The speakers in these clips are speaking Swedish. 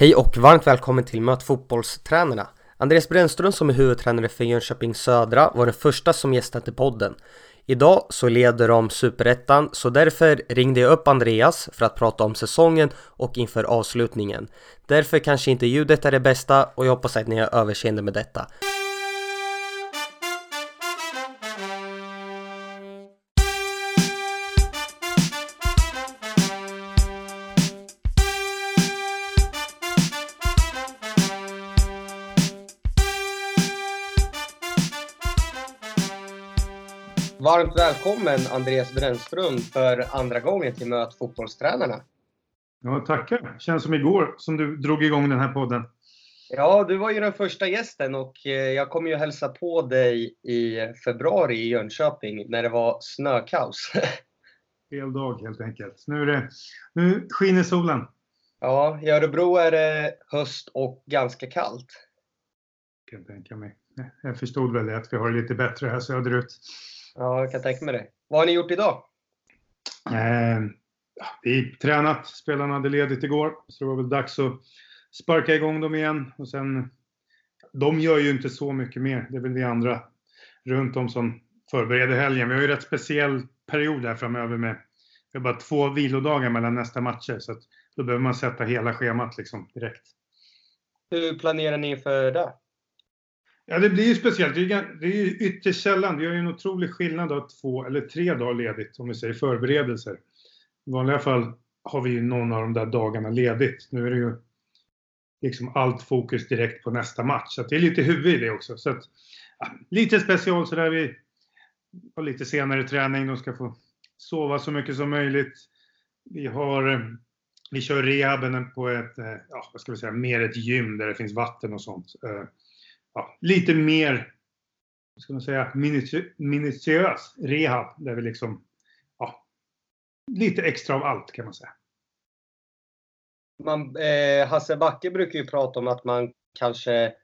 Hej och varmt välkommen till Möt fotbollstränarna. Andreas Brännström som är huvudtränare för Jönköping Södra var den första som gästade podden. Idag så leder de Superettan så därför ringde jag upp Andreas för att prata om säsongen och inför avslutningen. Därför kanske inte ljudet är det bästa och jag hoppas att ni har överseende med detta. Varmt välkommen Andreas Brännström för andra gången till Möt fotbollstränarna. Ja, tackar. Känns som igår som du drog igång den här podden. Ja, du var ju den första gästen och eh, jag kom ju hälsa på dig i februari i Jönköping när det var snökaos. Fel dag helt enkelt. Nu, är det, nu skiner solen. Ja, i Örebro är det höst och ganska kallt. Jag kan tänka mig. Jag förstod väl det, att vi har det lite bättre här söderut. Ja, jag kan tänka mig det. Vad har ni gjort idag? Eh, vi tränat. Spelarna hade ledigt igår, så det var väl dags att sparka igång dem igen. Och sen, de gör ju inte så mycket mer. Det är väl vi andra runt om som förbereder helgen. Vi har ju rätt speciell period här framöver med vi har bara två vilodagar mellan nästa matcher. Så att då behöver man sätta hela schemat liksom direkt. Hur planerar ni för det? Ja, det blir ju speciellt. Det är, det är ytterst sällan. Det gör ju en otrolig skillnad att två eller tre dagar ledigt, om vi säger förberedelser. I vanliga fall har vi ju någon av de där dagarna ledigt. Nu är det ju liksom allt fokus direkt på nästa match. Så det är lite huvud i det också. Så att, ja, lite special sådär. Vi har lite senare träning. De ska få sova så mycket som möjligt. Vi har eh, vi kör rehaben på ett, eh, ja, vad ska vi säga, mer ett gym där det finns vatten och sånt eh, ja, lite mer, ska man säga, minutiös rehab. Där vi liksom, ja, lite extra av allt kan man säga. Man, eh, Hasse Backe brukar ju prata om att man kanske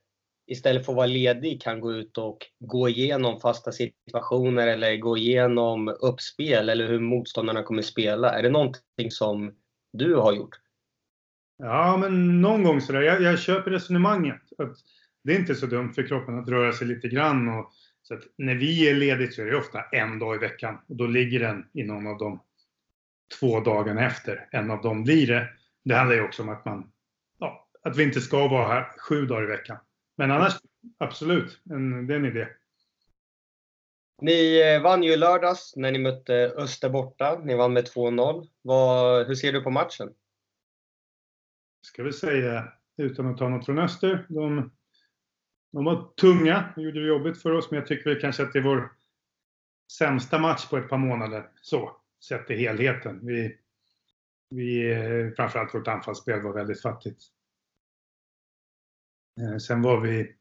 istället för att vara ledig kan gå ut och gå igenom fasta situationer eller gå igenom uppspel eller hur motståndarna kommer spela. Är det någonting som du har gjort? Ja, men någon gång sådär. Jag, jag köper resonemanget. Det är inte så dumt för kroppen att röra sig lite grann. Och, så att när vi är ledigt så är det ofta en dag i veckan och då ligger den i någon av de två dagarna efter. En av dem blir det. Det handlar ju också om att man, ja, att vi inte ska vara här sju dagar i veckan. Men annars, absolut, en, det är en idé. Ni eh, vann ju lördags när ni mötte Öster borta. Ni vann med 2-0. Hur ser du på matchen? Ska vi säga, utan att ta något från Öster. De de var tunga och gjorde det jobbigt för oss, men jag tycker väl kanske att det är vår sämsta match på ett par månader. Så, sett till helheten. Vi, vi, eh, framförallt vårt anfallsspel var väldigt fattigt. Eh, sen var vi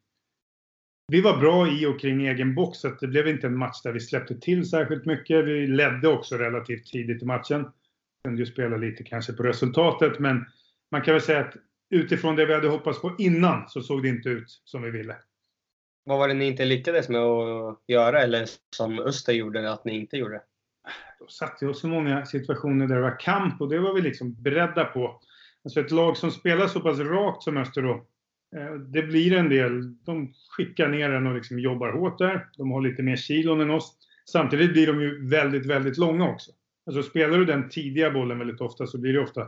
vi var bra i och kring egen box, så det blev inte en match där vi släppte till särskilt mycket. Vi ledde också relativt tidigt i matchen. Kunde ju spela lite kanske på resultatet, men man kan väl säga att utifrån det vi hade hoppats på innan så såg det inte ut som vi ville. Vad var det ni inte lyckades med att göra eller som Öster gjorde att ni inte gjorde? Då satte oss i många situationer där det var kamp och det var vi liksom beredda på. Alltså ett lag som spelar så pass rakt som Öster då, eh, det blir en del, de skickar ner den och liksom jobbar hårt där. De har lite mer kilon än oss. Samtidigt blir de ju väldigt, väldigt långa också. Alltså spelar du den tidiga bollen väldigt ofta så blir det ofta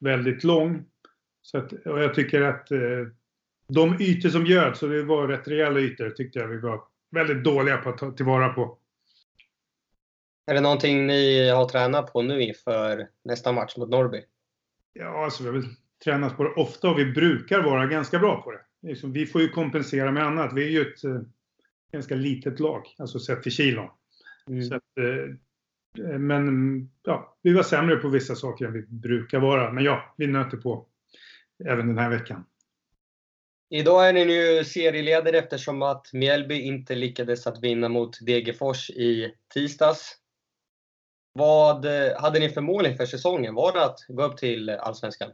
väldigt lång. Så att, och jag tycker att eh, de ytor som bjöds, och det var rätt rejäla ytor, tyckte jag vi var väldigt dåliga på att ta tillvara på. Är det någonting ni har tränat på nu inför nästa match mot Norrby? Ja, alltså vi har väl tränat på det ofta och vi brukar vara ganska bra på det. Vi får ju kompensera med annat. Vi är ju ett eh, ganska litet lag, alltså sett till kilon. Mm. Så att, eh, men ja, vi var sämre på vissa saker än vi brukar vara. Men ja, vi nöter på även den här veckan. Idag är ni nu serieledare eftersom att Mjällby inte lyckades att vinna mot Degerfors i tisdags. Vad hade ni för mål inför säsongen? Var det att gå upp till Allsvenskan?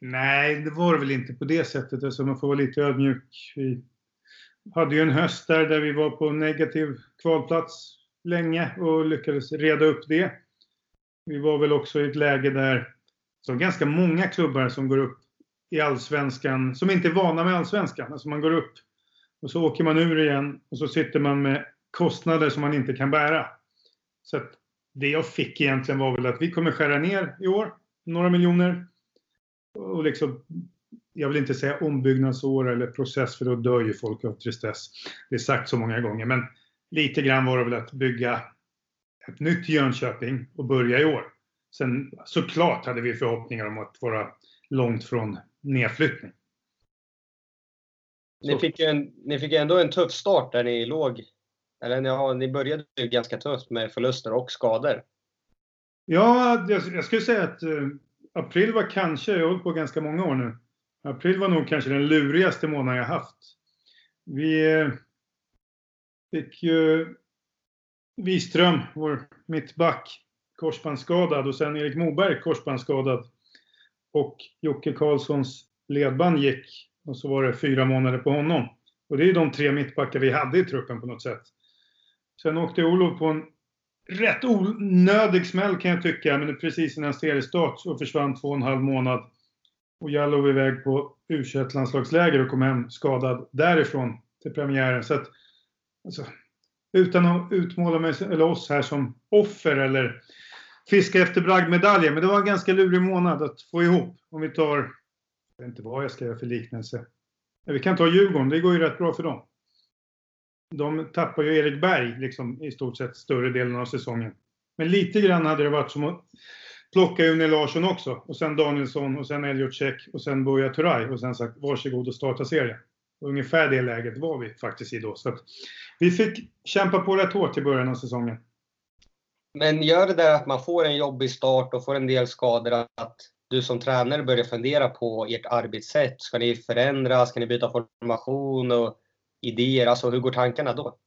Nej, det var det väl inte på det sättet. Alltså man får vara lite ödmjuk. Vi hade ju en höst där, där vi var på negativ kvalplats länge och lyckades reda upp det. Vi var väl också i ett läge där, så ganska många klubbar som går upp i allsvenskan, som inte är vana med allsvenskan. Alltså man går upp och så åker man ur igen och så sitter man med kostnader som man inte kan bära. Så att det jag fick egentligen var väl att vi kommer skära ner i år, några miljoner. Och liksom, jag vill inte säga ombyggnadsår eller process för då dör ju folk av tristess. Det är sagt så många gånger, men lite grann var det väl att bygga ett nytt Jönköping och börja i år. Sen såklart hade vi förhoppningar om att vara långt från nedflyttning. Ni fick, ju en, ni fick ändå en tuff start där ni låg. Eller ja, ni började ju ganska tufft med förluster och skador. Ja, jag, jag skulle säga att eh, april var kanske, jag har hållit på ganska många år nu. April var nog kanske den lurigaste månaden jag haft. Vi eh, fick ju Wiström, vår mittback, korsbandsskadad och sen Erik Moberg korsbandsskadad. Och Jocke Karlssons ledband gick och så var det fyra månader på honom. Och det är de tre mittbackar vi hade i truppen på något sätt. Sen åkte Olof på en rätt onödig smäll kan jag tycka, men precis innan seriestart så försvann två och en halv månad. Och jag låg iväg på u landslagsläger och kom hem skadad därifrån till premiären. Så att, alltså, utan att utmåla mig, eller oss här som offer eller fiska efter bragdmedaljer. Men det var en ganska lurig månad att få ihop. Om vi tar, jag vet inte vad jag ska göra för liknelse. Men vi kan ta Djurgården, det går ju rätt bra för dem. De tappar ju Erik Berg liksom, i stort sett större delen av säsongen. Men lite grann hade det varit som att plocka Une Larsson också. Och sen Danielsson och sen Elliot Check och sen Buya Turay och sen sagt varsågod och starta serien. Ungefär det läget var vi faktiskt i då. Så vi fick kämpa på rätt hårt i början av säsongen. Men gör det där att man får en jobbig start och får en del skador att du som tränare börjar fundera på ert arbetssätt? Ska ni förändra? Ska ni byta formation och idéer? Alltså hur går tankarna då?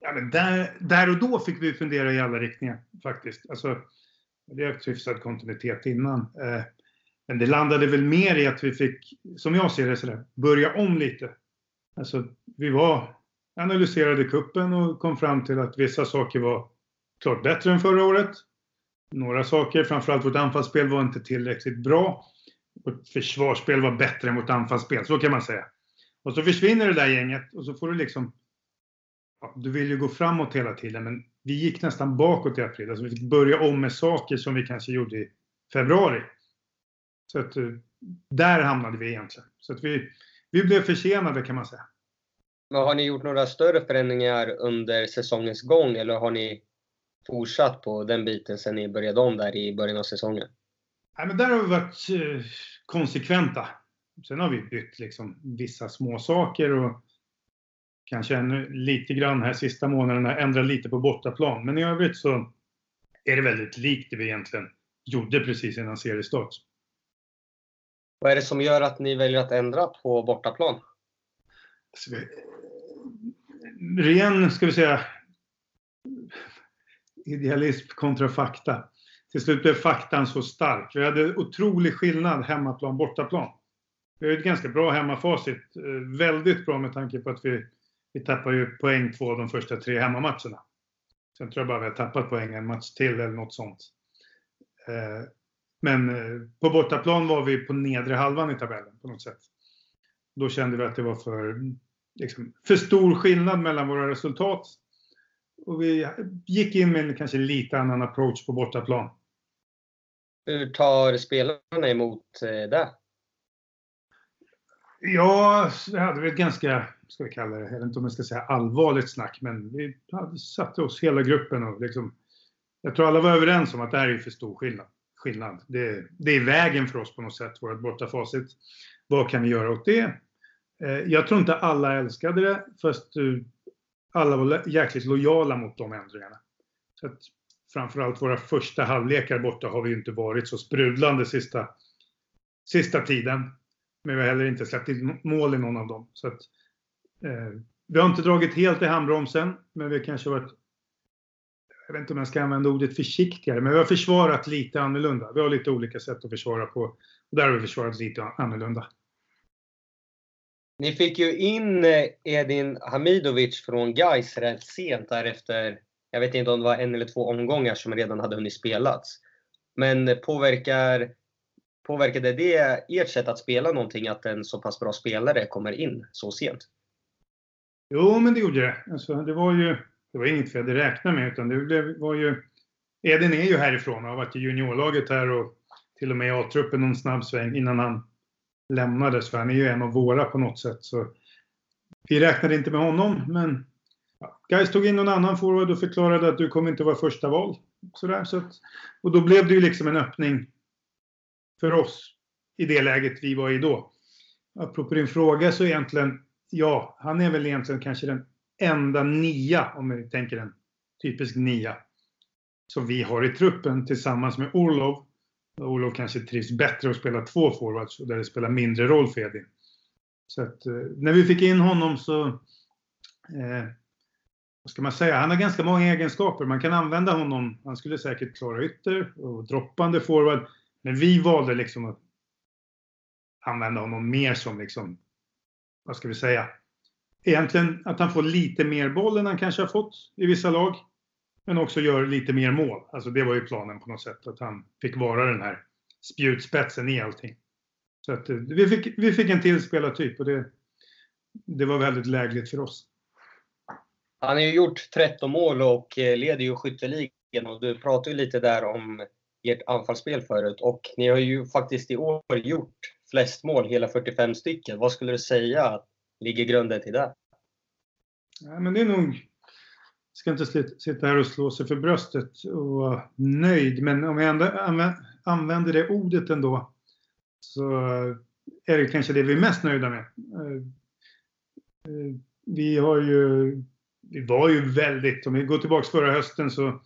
Ja, men där, där och då fick vi fundera i alla riktningar faktiskt. Alltså, vi har haft hyfsad kontinuitet innan. Eh, men det landade väl mer i att vi fick, som jag ser det, sådär, börja om lite. Alltså, vi var, analyserade kuppen och kom fram till att vissa saker var klart bättre än förra året. Några saker, framförallt vårt anfallsspel var inte tillräckligt bra. Vårt försvarsspel var bättre än vårt anfallsspel, så kan man säga. Och så försvinner det där gänget och så får du liksom... Ja, du vill ju gå framåt hela tiden, men vi gick nästan bakåt i april. Alltså vi fick börja om med saker som vi kanske gjorde i februari. Så att eh, där hamnade vi egentligen. Så att vi, vi blev försenade kan man säga. Men har ni gjort några större förändringar under säsongens gång eller har ni fortsatt på den biten sen ni började om där i början av säsongen? Nej, men där har vi varit eh, konsekventa. Sen har vi bytt liksom vissa små saker och kanske ännu lite grann här sista månaderna ändrat lite på bortaplan. Men i övrigt så är det väldigt likt det vi egentligen gjorde precis innan seriestart. Vad är det som gör att ni väljer att ändra på bortaplan? Alltså, ren, ska vi säga, idealism kontra fakta. Till slut blev faktan så stark. Vi hade otrolig skillnad hemmaplan, bortaplan. Vi har ett ganska bra hemmafacit. Eh, väldigt bra med tanke på att vi, vi tappar ju poäng två av de första tre hemmamatcherna. Sen tror jag bara vi har tappat poäng en match till eller något sånt. Eh, men eh, på bortaplan var vi på nedre halvan i tabellen på något sätt. Då kände vi att det var för, liksom, för stor skillnad mellan våra resultat. Och vi gick in med en kanske lite annan approach på bortaplan. Hur tar spelarna emot eh, det? Ja, det hade vi ett ganska, ska vi kalla det, jag vet inte om jag ska säga allvarligt snack, men vi satte oss hela gruppen och liksom, jag tror alla var överens om att det här är för stor skillnad skillnad. Det, det är vägen för oss på något sätt, vårt bortafacit. Vad kan vi göra åt det? Eh, jag tror inte alla älskade det, fast alla var jäkligt lojala mot de ändringarna. Så att framförallt våra första halvlekar borta har vi inte varit så sprudlande sista, sista tiden. Men vi har heller inte släppt in mål i någon av dem. Så att, eh, vi har inte dragit helt i handbromsen, men vi kanske varit jag vet inte om jag ska använda ordet försiktigare, men vi har försvarat lite annorlunda. Vi har lite olika sätt att försvara på. Och där har vi försvarat lite annorlunda. Ni fick ju in eh, Edin Hamidovic från Gais rätt sent därefter. Jag vet inte om det var en eller två omgångar som redan hade hunnit spelats. Men påverkar Påverkade det ert sätt att spela någonting att en så pass bra spelare kommer in så sent? Jo, men det gjorde det. Alltså, det var ju det var inget vi hade räknat med utan det blev, var ju... Edin är ju härifrån och har varit i juniorlaget här och till och med i A-truppen någon snabb sväng innan han lämnades. För han är ju en av våra på något sätt. Så vi räknade inte med honom, men Gais tog in någon annan forward och förklarade att du kommer inte vara första val. Sådär, så att, och då blev det ju liksom en öppning för oss i det läget vi var i då. Apropå din fråga så egentligen, ja, han är väl egentligen kanske den enda nia, om vi tänker en typisk nia, som vi har i truppen tillsammans med Orlov. Olof kanske trivs bättre att spela två forwards och där det spelar mindre roll för Edin. Så att, eh, när vi fick in honom så, eh, vad ska man säga, han har ganska många egenskaper. Man kan använda honom, han skulle säkert klara ytter och droppande forward. Men vi valde liksom att använda honom mer som liksom, vad ska vi säga, egentligen att han får lite mer boll än han kanske har fått i vissa lag. Men också gör lite mer mål. Alltså det var ju planen på något sätt. Att han fick vara den här spjutspetsen i allting. Så att eh, vi fick, vi fick en till spelartyp och det, det var väldigt lägligt för oss. Han har ju gjort 13 mål och eh, leder ju skytteligan och du pratade ju lite där om ert anfallsspel förut och ni har ju faktiskt i år gjort flest mål, hela 45 stycken. Vad skulle du säga ligger grunden till det? Ja, men det är nog... Jag ska inte sitta här och slå sig för bröstet och vara nöjd, men om jag ändå använder det ordet ändå så är det kanske det vi är mest nöjda med. Eh, eh, vi har ju... Vi var ju väldigt... Om vi går tillbaks förra hösten så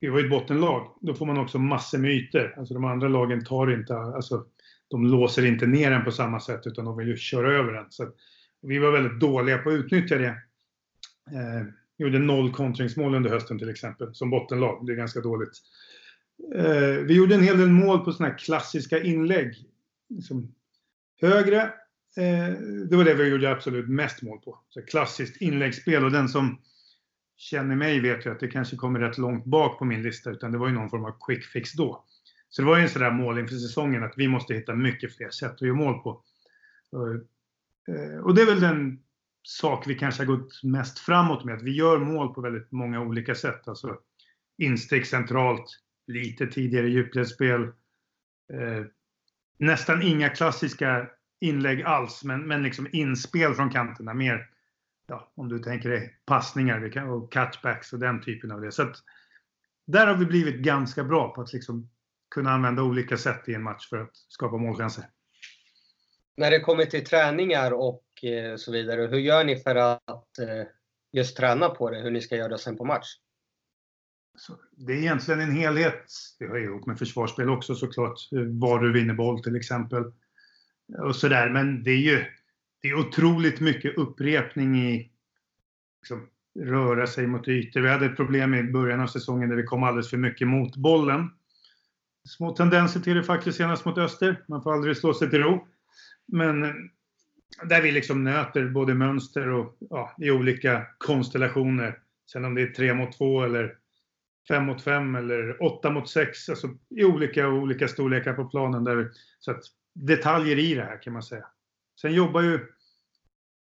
vi var ju ett bottenlag. Då får man också massor med ytor. Alltså de andra lagen tar inte, alltså de låser inte ner en på samma sätt utan de vill ju köra över en. Så vi var väldigt dåliga på att utnyttja det. Eh, Gjorde noll kontringsmål under hösten till exempel, som bottenlag. Det är ganska dåligt. Eh, vi gjorde en hel del mål på sådana här klassiska inlägg. Liksom högre, eh, det var det vi gjorde absolut mest mål på. Så klassiskt inläggsspel och den som känner mig vet ju att det kanske kommer rätt långt bak på min lista, utan det var ju någon form av quick fix då. Så det var ju en sån där mål inför säsongen att vi måste hitta mycket fler sätt att göra mål på. Och eh, det är väl den sak vi kanske har gått mest framåt med, att vi gör mål på väldigt många olika sätt. Alltså instick centralt, lite tidigare djupledsspel. Eh, nästan inga klassiska inlägg alls, men, men liksom inspel från kanterna. Mer, ja, om du tänker dig passningar och catchbacks och den typen av det. Så att, där har vi blivit ganska bra på att liksom kunna använda olika sätt i en match för att skapa målchanser. När det kommer till träningar och Eh, så vidare, hur gör ni för att eh, just träna på det, hur ni ska göra sen på match? Så det är egentligen en helhet. Det hör ihop med försvarsspel också såklart. Var du vinner boll till exempel. Och sådär. Men det är ju det är otroligt mycket upprepning i liksom, röra sig mot ytor. Vi hade ett problem i början av säsongen där vi kom alldeles för mycket mot bollen små tendenser till det faktiskt senast mot Öster. Man får aldrig slå sig till ro. Men där vi liksom nöter både mönster och ja, i olika konstellationer. Sen om det är 3 mot 2 eller 5 mot 5 eller 8 mot 6. Alltså i olika olika storlekar på planen. Där, så att detaljer i det här kan man säga. Sen jobbar ju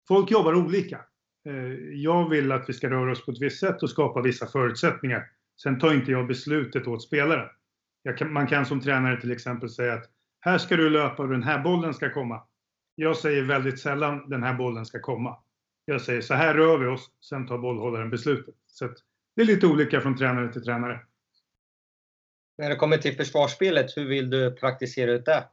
Folk jobbar olika. Eh, jag vill att vi ska röra oss på ett visst sätt och skapa vissa förutsättningar. Sen tar inte jag beslutet åt spelaren. Kan, man kan som tränare till exempel säga att här ska du löpa och den här bollen ska komma. Jag säger väldigt sällan den här bollen ska komma. Jag säger så här rör vi oss, sen tar bollhållaren beslutet. Så det är lite olika från tränare till tränare. När det kommer till försvarsspelet, hur vill du praktisera ut det?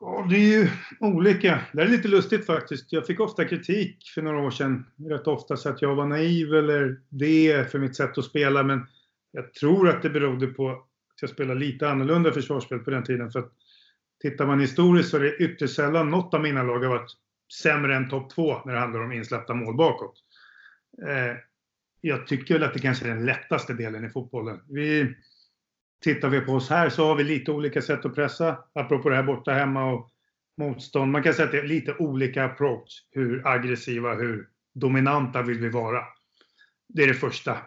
Ja, det är ju olika. Det är lite lustigt faktiskt. Jag fick ofta kritik för några år sedan. Rätt ofta så att jag var naiv eller det för mitt sätt att spela. Men jag tror att det berodde på att jag spelade lite annorlunda försvarsspel på den tiden. För att tittar man historiskt så är det ytterst sällan något av mina lag har varit sämre än topp två när det handlar om insläppta mål bakåt. Eh, jag tycker väl att det kanske är den lättaste delen i fotbollen. Vi, tittar vi på oss här så har vi lite olika sätt att pressa. Apropå det här borta hemma och motstånd. Man kan säga att det är lite olika approach. Hur aggressiva, hur dominanta vill vi vara? Det är det första.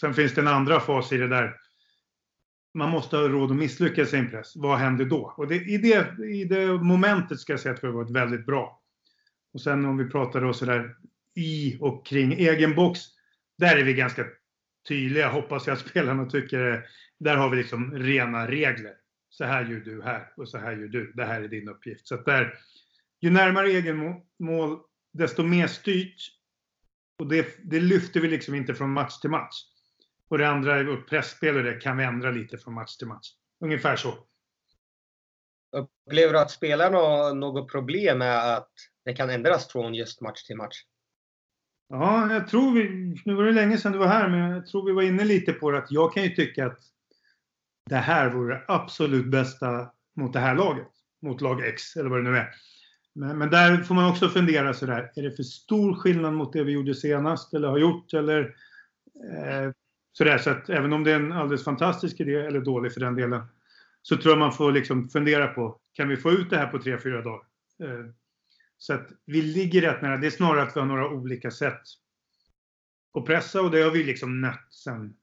Sen finns det en andra fas i det där man måste ha råd att misslyckas i en press. Vad händer då? Och det, i, det, i det momentet ska jag säga att vi har varit väldigt bra. Och sen om vi pratar då sådär i och kring egen box. Där är vi ganska tydliga, hoppas jag att spelarna tycker. Där har vi liksom rena regler. Så här gör du här och så här gör du. Det här är din uppgift. Så att där, ju närmare egen mål, desto mer styrt. Och det, det lyfter vi liksom inte från match till match. Och det andra, vårt pressspel och det kan vi ändra lite från match till match. Ungefär så. Upplever du att spelarna har något problem med att det kan ändras från just match till match? Ja, jag tror vi, nu var det länge sedan du var här, men jag tror vi var inne lite på det att jag kan ju tycka att det här vore det absolut bästa mot det här laget. Mot lag X, eller vad det nu är. Men, men där får man också fundera sådär, är det för stor skillnad mot det vi gjorde senast eller har gjort eller eh, sådär. Så att även om det är en alldeles fantastisk idé, eller dålig för den delen, så tror jag man får liksom fundera på, kan vi få ut det här på tre fyra dagar? Eh, så att vi ligger rätt nära. Det är snarare att vi har några olika sätt att pressa och det har vi liksom nött sedan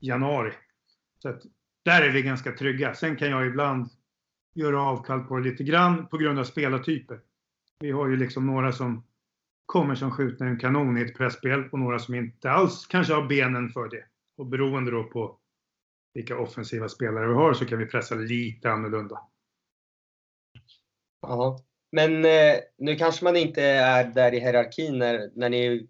januari. Så att där är vi ganska trygga. Sen kan jag ibland göra avkall på det lite grann på grund av spelartyper. Vi har ju liksom några som kommer som skjuter en kanon i ett pressspel och några som inte alls kanske har benen för det. Och beroende då på vilka offensiva spelare vi har så kan vi pressa lite annorlunda. Ja, men eh, nu kanske man inte är där i hierarkin när, när ni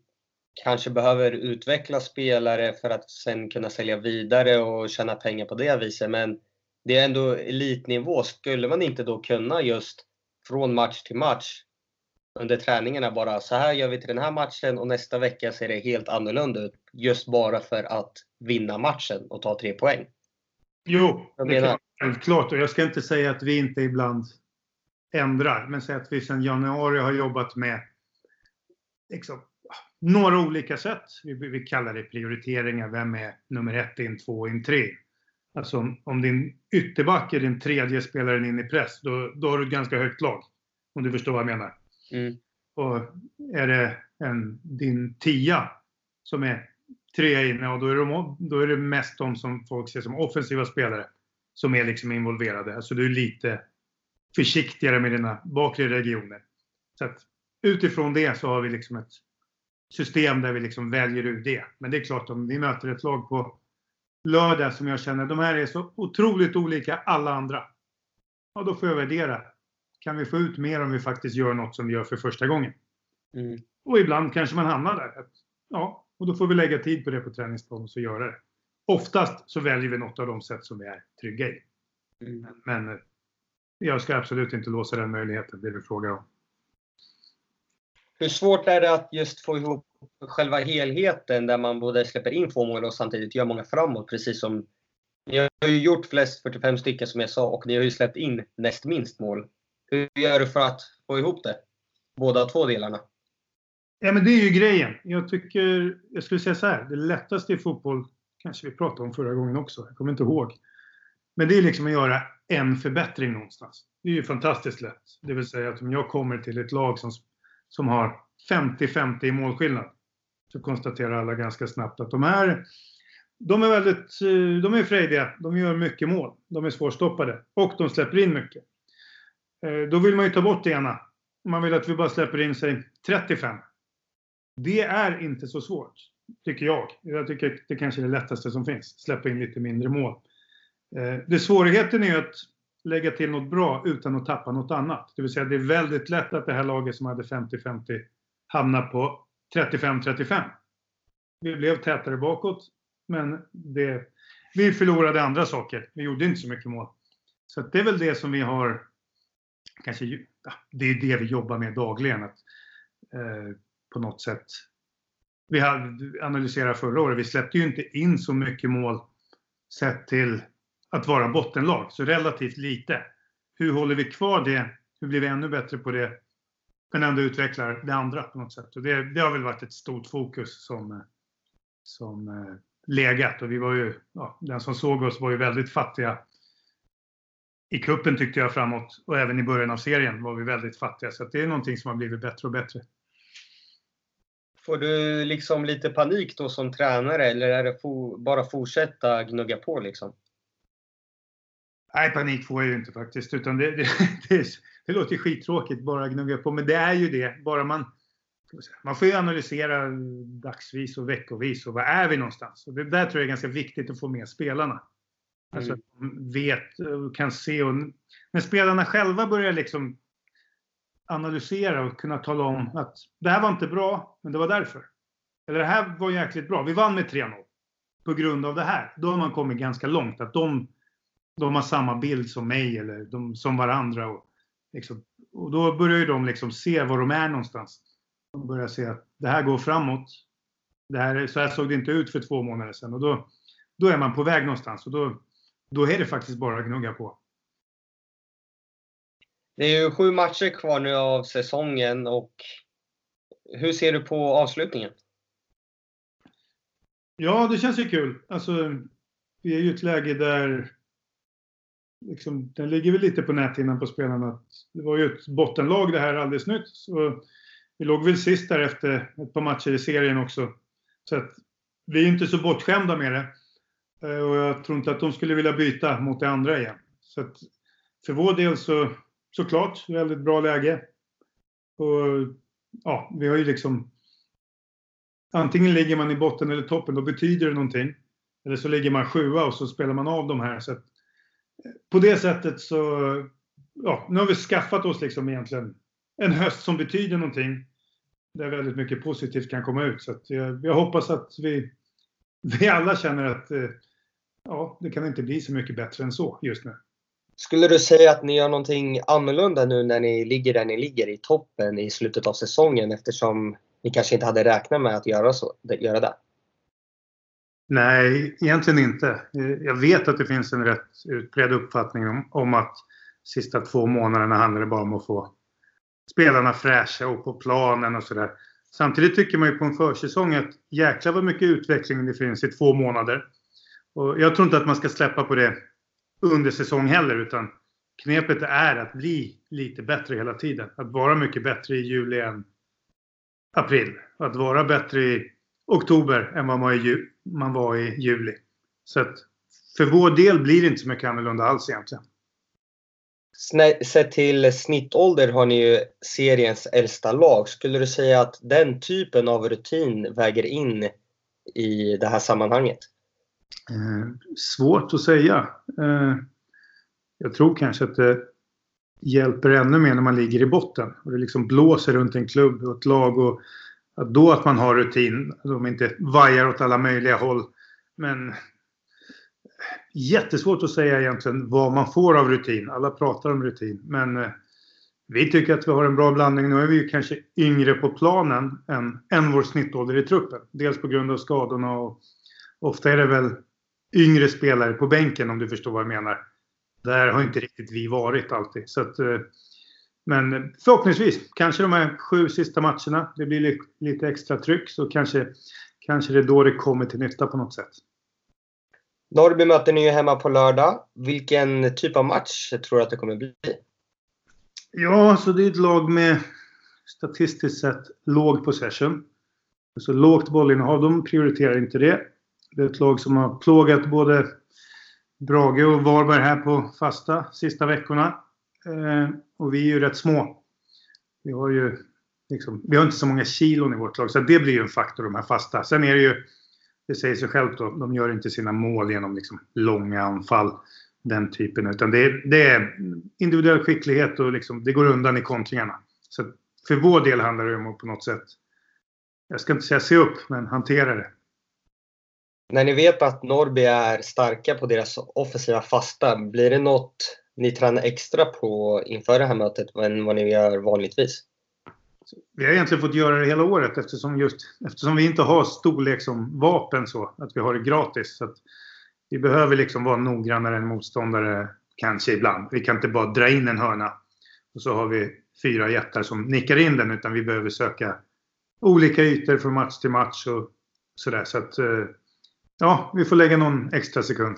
kanske behöver utveckla spelare för att sen kunna sälja vidare och tjäna pengar på det viset. Men det är ändå elitnivå. Skulle man inte då kunna just från match till match under träningarna bara så här gör vi till den här matchen och nästa vecka ser det helt annorlunda ut. Just bara för att vinna matchen och ta tre poäng. Jo, det är självklart. Och jag ska inte säga att vi inte ibland ändrar. Men säg att vi sedan januari har jobbat med liksom, några olika sätt. Vi, vi kallar det prioriteringar. Vem är nummer ett in, två in, tre? Alltså om, om din ytterback är din tredje spelaren in i press, då, då har du ett ganska högt lag. Om du förstår vad jag menar. Mm. Och är det en, din tia som är tre inne, och då är, de, då är det mest de som folk ser som offensiva spelare som är liksom involverade. Alltså du är lite försiktigare med dina bakre regioner. Så att utifrån det så har vi liksom ett system där vi liksom väljer ut det. Men det är klart, om vi möter ett lag på lördag som jag känner, de här är så otroligt olika alla andra. Ja, då får jag värdera. Kan vi få ut mer om vi faktiskt gör något som vi gör för första gången? Mm. Och ibland kanske man hamnar där. Ja, och då får vi lägga tid på det på träningsplanen och så göra det. Oftast så väljer vi något av de sätt som vi är trygga i. Mm. Men jag ska absolut inte låsa den möjligheten, det du frågar om. Hur svårt är det att just få ihop själva helheten där man både släpper in få mål och samtidigt gör många framåt? Precis som ni har ju gjort flest 45 stycken som jag sa och ni har ju släppt in näst minst mål. Hur gör du för att få ihop det? Båda två delarna. Ja, men det är ju grejen. Jag tycker, jag skulle säga så här, det lättaste i fotboll, kanske vi pratade om förra gången också, jag kommer inte ihåg. Men det är liksom att göra en förbättring någonstans. Det är ju fantastiskt lätt. Det vill säga att om jag kommer till ett lag som, som har 50-50 i målskillnad så konstaterar alla ganska snabbt att de här de är väldigt eh, de är frejdiga, de gör mycket mål, de är svårstoppade och de släpper in mycket. Eh, då vill man ju ta bort det ena. Man vill att vi bara släpper in sig 35. Det är inte så svårt, tycker jag. Jag tycker det kanske är det lättaste som finns, släppa in lite mindre mål. Eh, det svårigheten är att lägga till något bra utan att tappa något annat. Det vill säga det är väldigt lätt att det här laget som hade 50-50 hamnar på 35-35. Vi blev tätare bakåt, men det, vi förlorade andra saker. Vi gjorde inte så mycket mål. Så det är väl det som vi har, kanske, det är det vi jobbar med dagligen. Att, eh, på något sätt. Vi analyserade förra året, vi släppte ju inte in så mycket mål sett till att vara bottenlag, så relativt lite. Hur håller vi kvar det? Hur blir vi ännu bättre på det? Men ändå utvecklar det andra på något sätt. Och det, det har väl varit ett stort fokus som, eh, som eh, legat. Och vi var ju, ja, den som såg oss var ju väldigt fattiga i kuppen tyckte jag framåt och även i början av serien var vi väldigt fattiga. Så det är någonting som har blivit bättre och bättre. Får du liksom lite panik då som tränare eller är det bara fortsätta gnugga på liksom? Nej, panik får jag ju inte faktiskt. Utan det, det, det, det låter skittråkigt bara gnugga på. Men det är ju det. Bara man, man får ju analysera dagsvis och veckovis och var är vi någonstans? Och det där tror jag är ganska viktigt att få med spelarna. Alltså mm. att de vet och kan se. Och när spelarna själva börjar liksom analysera och kunna tala om att det här var inte bra, men det var därför. Eller det här var jäkligt bra. Vi vann med 3-0 på grund av det här. Då har man kommit ganska långt. Att de, de har samma bild som mig eller de, som varandra. Och, liksom, och då börjar ju de liksom se var de är någonstans. De börjar se att det här går framåt. Det här, så här såg det inte ut för två månader sedan. Och då, då är man på väg någonstans. Och då, då är det faktiskt bara att gnugga på. Det är ju sju matcher kvar nu av säsongen och hur ser du på avslutningen? Ja, det känns ju kul. Alltså, vi är ju i ett läge där liksom, den ligger väl lite på näthinnan på spelarna. Det var ju ett bottenlag det här alldeles nytt. Så vi låg väl sist där efter ett par matcher i serien också. Så att vi är inte så bortskämda med det. Eh, och jag tror inte att de skulle vilja byta mot det andra igen. Så att för vår del så såklart väldigt bra läge. Och ja, vi har ju liksom Antingen ligger man i botten eller toppen, då betyder det någonting. Eller så ligger man sjua och så spelar man av de här. Så att, eh, på det sättet så, ja, nu har vi skaffat oss liksom egentligen en höst som betyder någonting. Där väldigt mycket positivt kan komma ut. Så att jag, jag hoppas att vi, vi alla känner att eh, ja, det kan inte bli så mycket bättre än så just nu. Skulle du säga att ni gör någonting annorlunda nu när ni ligger där ni ligger i toppen i slutet av säsongen eftersom ni kanske inte hade räknat med att göra, så, göra det? Nej, egentligen inte. Jag vet att det finns en rätt utbredd uppfattning om, om att sista två månaderna handlar det bara om att få spelarna fräscha och på planen och sådär. Samtidigt tycker man ju på en försäsong att jäklar vad mycket utveckling det finns i två månader. Och jag tror inte att man ska släppa på det under säsong heller utan knepet är att bli lite bättre hela tiden. Att vara mycket bättre i juli än april. Att vara bättre i oktober än vad man var i juli. Så att för vår del blir det inte så mycket annorlunda alls egentligen. Sett till snittålder har ni ju seriens äldsta lag. Skulle du säga att den typen av rutin väger in i det här sammanhanget? Eh, svårt att säga. Eh, jag tror kanske att det hjälper ännu mer när man ligger i botten och det liksom blåser runt en klubb och ett lag och att då att man har rutin, att de inte vajar åt alla möjliga håll. Men jättesvårt att säga egentligen vad man får av rutin. Alla pratar om rutin, men eh, vi tycker att vi har en bra blandning. Nu är vi ju kanske yngre på planen än, än vår snittålder i truppen. Dels på grund av skadorna och ofta är det väl yngre spelare på bänken om du förstår vad jag menar. Där har inte riktigt vi varit alltid. Så att, eh, men eh, förhoppningsvis, kanske de här sju sista matcherna, det blir lite extra tryck så kanske, kanske det är då det kommer till nytta på något sätt. Norrby möter ni ju hemma på lördag. Vilken typ av match tror du att det kommer bli? Ja, så det är ett lag med statistiskt sett låg possession. Alltså lågt bollinnehav, de prioriterar inte det. Det är ett lag som har plågat både Brage och Varberg här på fasta sista veckorna. Eh, och vi är ju rätt små. Vi har ju liksom, vi har inte så många kilon i vårt lag, så det blir ju en faktor de här fasta. Sen är det ju, det säger sig självt då, de gör inte sina mål genom liksom långa anfall. Den typen, utan det är, det är individuell skicklighet och liksom, det går undan i kontringarna. Så för vår del handlar det om att på något sätt, jag ska inte säga se upp, men hantera det. När ni vet att Norrby är starka på deras offensiva fasta, blir det något ni tränar extra på inför det här mötet än vad ni gör vanligtvis? Vi har egentligen fått göra det hela året eftersom, just, eftersom vi inte har storlek som vapen så att vi har det gratis. Så att vi behöver liksom vara noggrannare än motståndare kanske ibland. Vi kan inte bara dra in en hörna och så har vi fyra jättar som nickar in den utan vi behöver söka olika ytor från match till match och sådär. Så att eh, ja, vi får lägga någon extra sekund.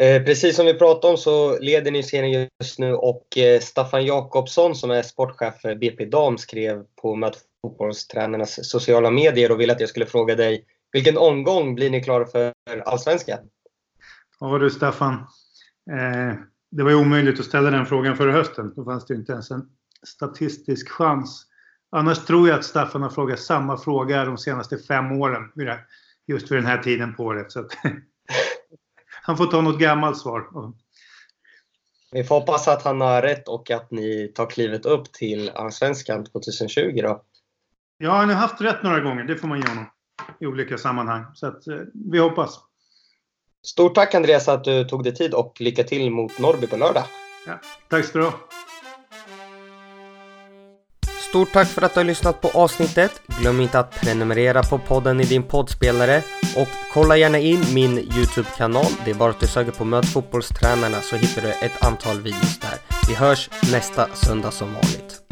Eh, precis som vi pratade om så leder ni serien just nu och eh, Staffan Jakobsson som är sportchef för BP Dam skrev på Möt fotbollstränarnas sociala medier och ville att jag skulle fråga dig vilken omgång blir ni klara för Allsvenskan? Ja du Staffan. Eh, det var ju omöjligt att ställa den frågan förra hösten. Då fanns det ju inte ens en statistisk chans. Annars tror jag att Staffan har frågat samma fråga de senaste fem åren. Just vid den här tiden på året. Så han får ta något gammalt svar. Vi får hoppas att han har rätt och att ni tar klivet upp till Allsvenskan 2020 då. Ja, han har haft rätt några gånger. Det får man ge honom. I olika sammanhang. Så att, eh, vi hoppas. Stort tack Andreas att du tog dig tid och lycka till mot Norrby på lördag. Ja, tack ska du ha. Stort tack för att du har lyssnat på avsnittet. Glöm inte att prenumerera på podden i din poddspelare och kolla gärna in min Youtube-kanal. Det är bara att du söker på Möt fotbollstränarna så hittar du ett antal videos där. Vi hörs nästa söndag som vanligt.